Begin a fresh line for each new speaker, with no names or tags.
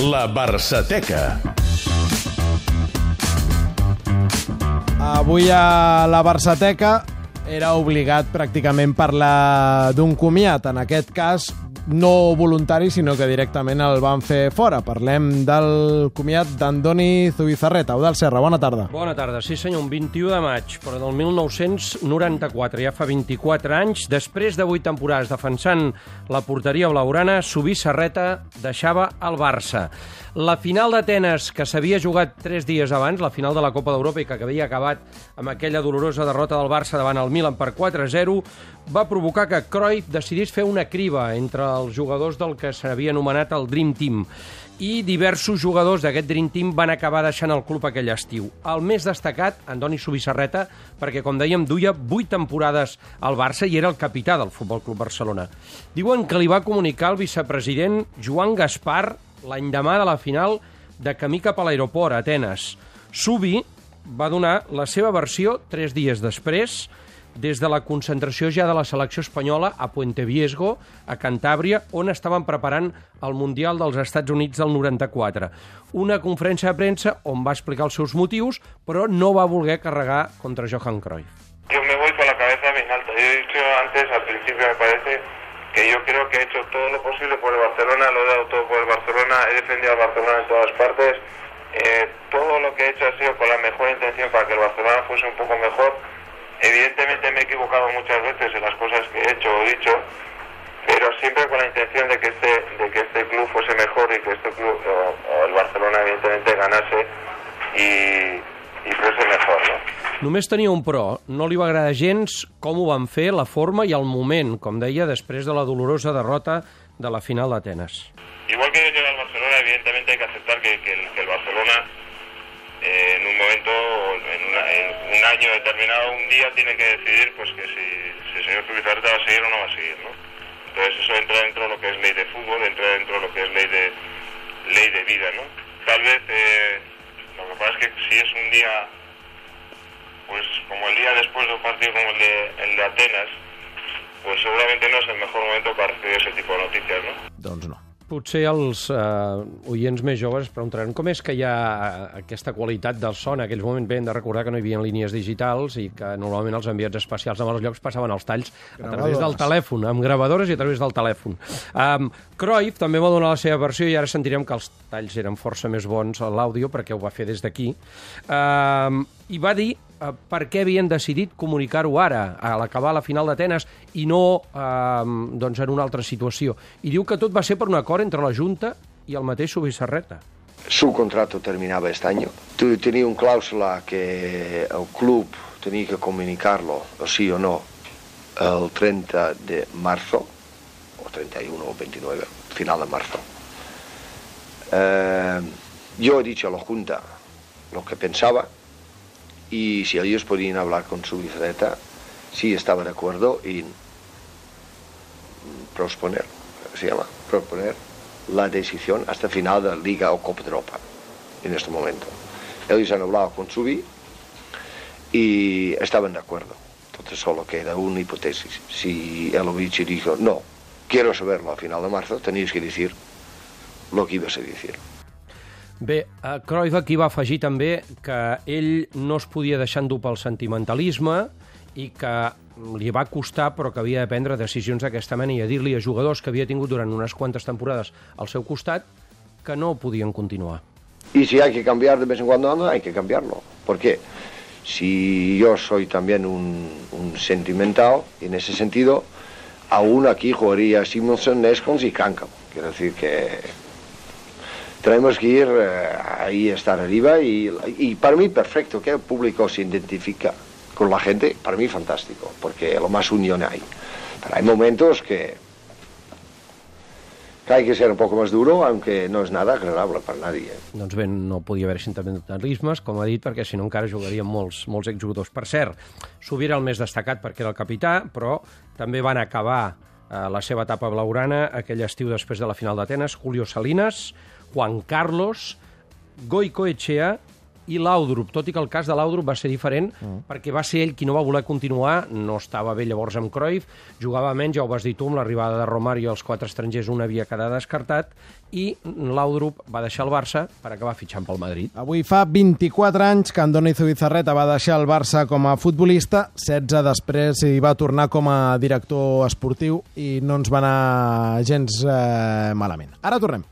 La Barçateca.
Avui a la Barçateca era obligat pràcticament parlar d'un comiat, en aquest cas no voluntari, sinó que directament el van fer fora. Parlem del comiat d'Andoni Zubizarreta. Eudal Serra, bona tarda.
Bona tarda, sí senyor, un 21 de maig, però del 1994, ja fa 24 anys, després de 8 temporades defensant la porteria blaurana, Zubizarreta deixava el Barça. La final d'Atenes, que s'havia jugat 3 dies abans, la final de la Copa d'Europa i que havia acabat amb aquella dolorosa derrota del Barça davant el Milan per 4-0, va provocar que Cruyff decidís fer una criba entre els jugadors del que s'havia anomenat el Dream Team i diversos jugadors d'aquest Dream Team van acabar deixant el club aquell estiu. El més destacat, Andoni Subissarreta, perquè, com dèiem, duia 8 temporades al Barça i era el capità del Futbol Club Barcelona. Diuen que li va comunicar el vicepresident Joan Gaspar l'endemà de la final de camí cap a l'aeroport, a Atenes. Subi va donar la seva versió tres dies després, des de la concentració ja de la selecció espanyola a Puente Viesgo, a Cantàbria, on estaven preparant el Mundial dels Estats Units del 94. Una conferència de premsa on va explicar els seus motius, però no va voler carregar contra Johan Cruyff.
Yo me voy con la cabeza bien alta. Yo he dicho antes, al principio me parece, que yo creo que he hecho todo lo posible por el Barcelona, lo he dado todo por el Barcelona, he defendido al Barcelona en todas partes. Eh, todo lo que he hecho ha sido con la mejor intención para que el Barcelona fuese un poco mejor. Evidentemente me he equivocado muchas veces en las cosas que he hecho o dicho, pero siempre con la intención de que este, de que este club fuese mejor y que este club, o, o el Barcelona evidentemente ganase y, y fuese mejor, ¿no?
Només tenia un però. No li va agradar gens com ho van fer, la forma i el moment, com deia, després de la dolorosa derrota de la final d'Atenes.
Igual que yo al Barcelona, evidentemente hay que aceptar que, el, Barcelona eh, en un momento, en, un año determinado, un día tiene que decidir pues que si, el señor Zubizarreta va a seguir o no va a seguir, ¿no? Entonces eso entra dentro de lo que es ley de fútbol, entra dentro de lo que es ley de ley de vida, ¿no? Tal vez eh, lo que pasa es que si es un día, pues como el día después de un partido como el de, el de Atenas, pues seguramente no es el mejor momento para recibir ese tipo de.
Doncs no.
Potser els eh, oients més joves es preguntaran com és que hi ha eh, aquesta qualitat del son. En aquells moments bé, hem de recordar que no hi havia línies digitals i que normalment els enviats especials en els llocs passaven els talls a través del
Gravadores.
telèfon, amb gravadores i a través del telèfon. Um, Cruyff també va donar la seva versió i ara sentirem que els talls eren força més bons a l'àudio perquè ho va fer des d'aquí. Um, I va dir uh, per què havien decidit comunicar-ho ara, a l'acabar la final d'Atenes, i no um, doncs en una altra situació. I diu que tot va ser per un acord entre la Junta i el mateix Subissarreta.
Su contrato terminaba este año. Tenía una cláusula que el club tenía que comunicarlo, o sí o no, el 30 de marzo, o 31 o 29, final de marzo. Eh, yo he dicho a la Junta lo que pensaba y si ellos podían hablar con su vicereta, sí estaba de acuerdo en prosponer, se llama, proponer la decisión hasta final de Liga o Copa de Europa en este momento. Ellos han hablado con Subi y estaban de acuerdo. Entonces solo queda una hipótesis. Si Elovich dijo, no, quiero saberlo a final de marzo, tenéis que decir lo que ibas a decir.
Bé, eh, Cruyff aquí va afegir també que ell no es podia deixar endur pel sentimentalisme i que li va costar però que havia de prendre decisions d'aquesta mena i a dir-li a jugadors que havia tingut durant unes quantes temporades al seu costat que no podien continuar.
Y si hay que cambiar de vez en cuando, hay que cambiarlo. ¿Por? Si yo soy también un, un sentimental, en ese sentido, aún aquí jugaría Simonson, Neskons y Cáncamo. Quiero decir que tenemos que ir eh, ahí, estar arriba y, y para mí perfecto que el público se identifica con la gente, para mí fantástico, porque lo más unión hay. Pero hay momentos que, que hay que ser un poco más duro, aunque no es nada agradable para nadie. ¿eh?
Doncs bé, no podia haver sentimentalismes, com ha dit, perquè si no encara jugarien molts, molts exjugadors. Per cert, Subi era el més destacat perquè era el capità, però també van acabar eh, la seva etapa blaurana aquell estiu després de la final d'Atenes, Julio Salinas, Juan Carlos, Goico Echea i Laudrup, tot i que el cas de Laudrup va ser diferent, mm. perquè va ser ell qui no va voler continuar, no estava bé llavors amb Cruyff, jugava menys, ja ho vas dir tu, amb l'arribada de Romario els quatre estrangers un havia quedat descartat, i Laudrup va deixar el Barça per acabar fitxant pel Madrid.
Avui fa 24 anys que Andoni Zubizarreta va deixar el Barça com a futbolista, 16 després hi va tornar com a director esportiu i no ens va anar gens eh, malament. Ara tornem.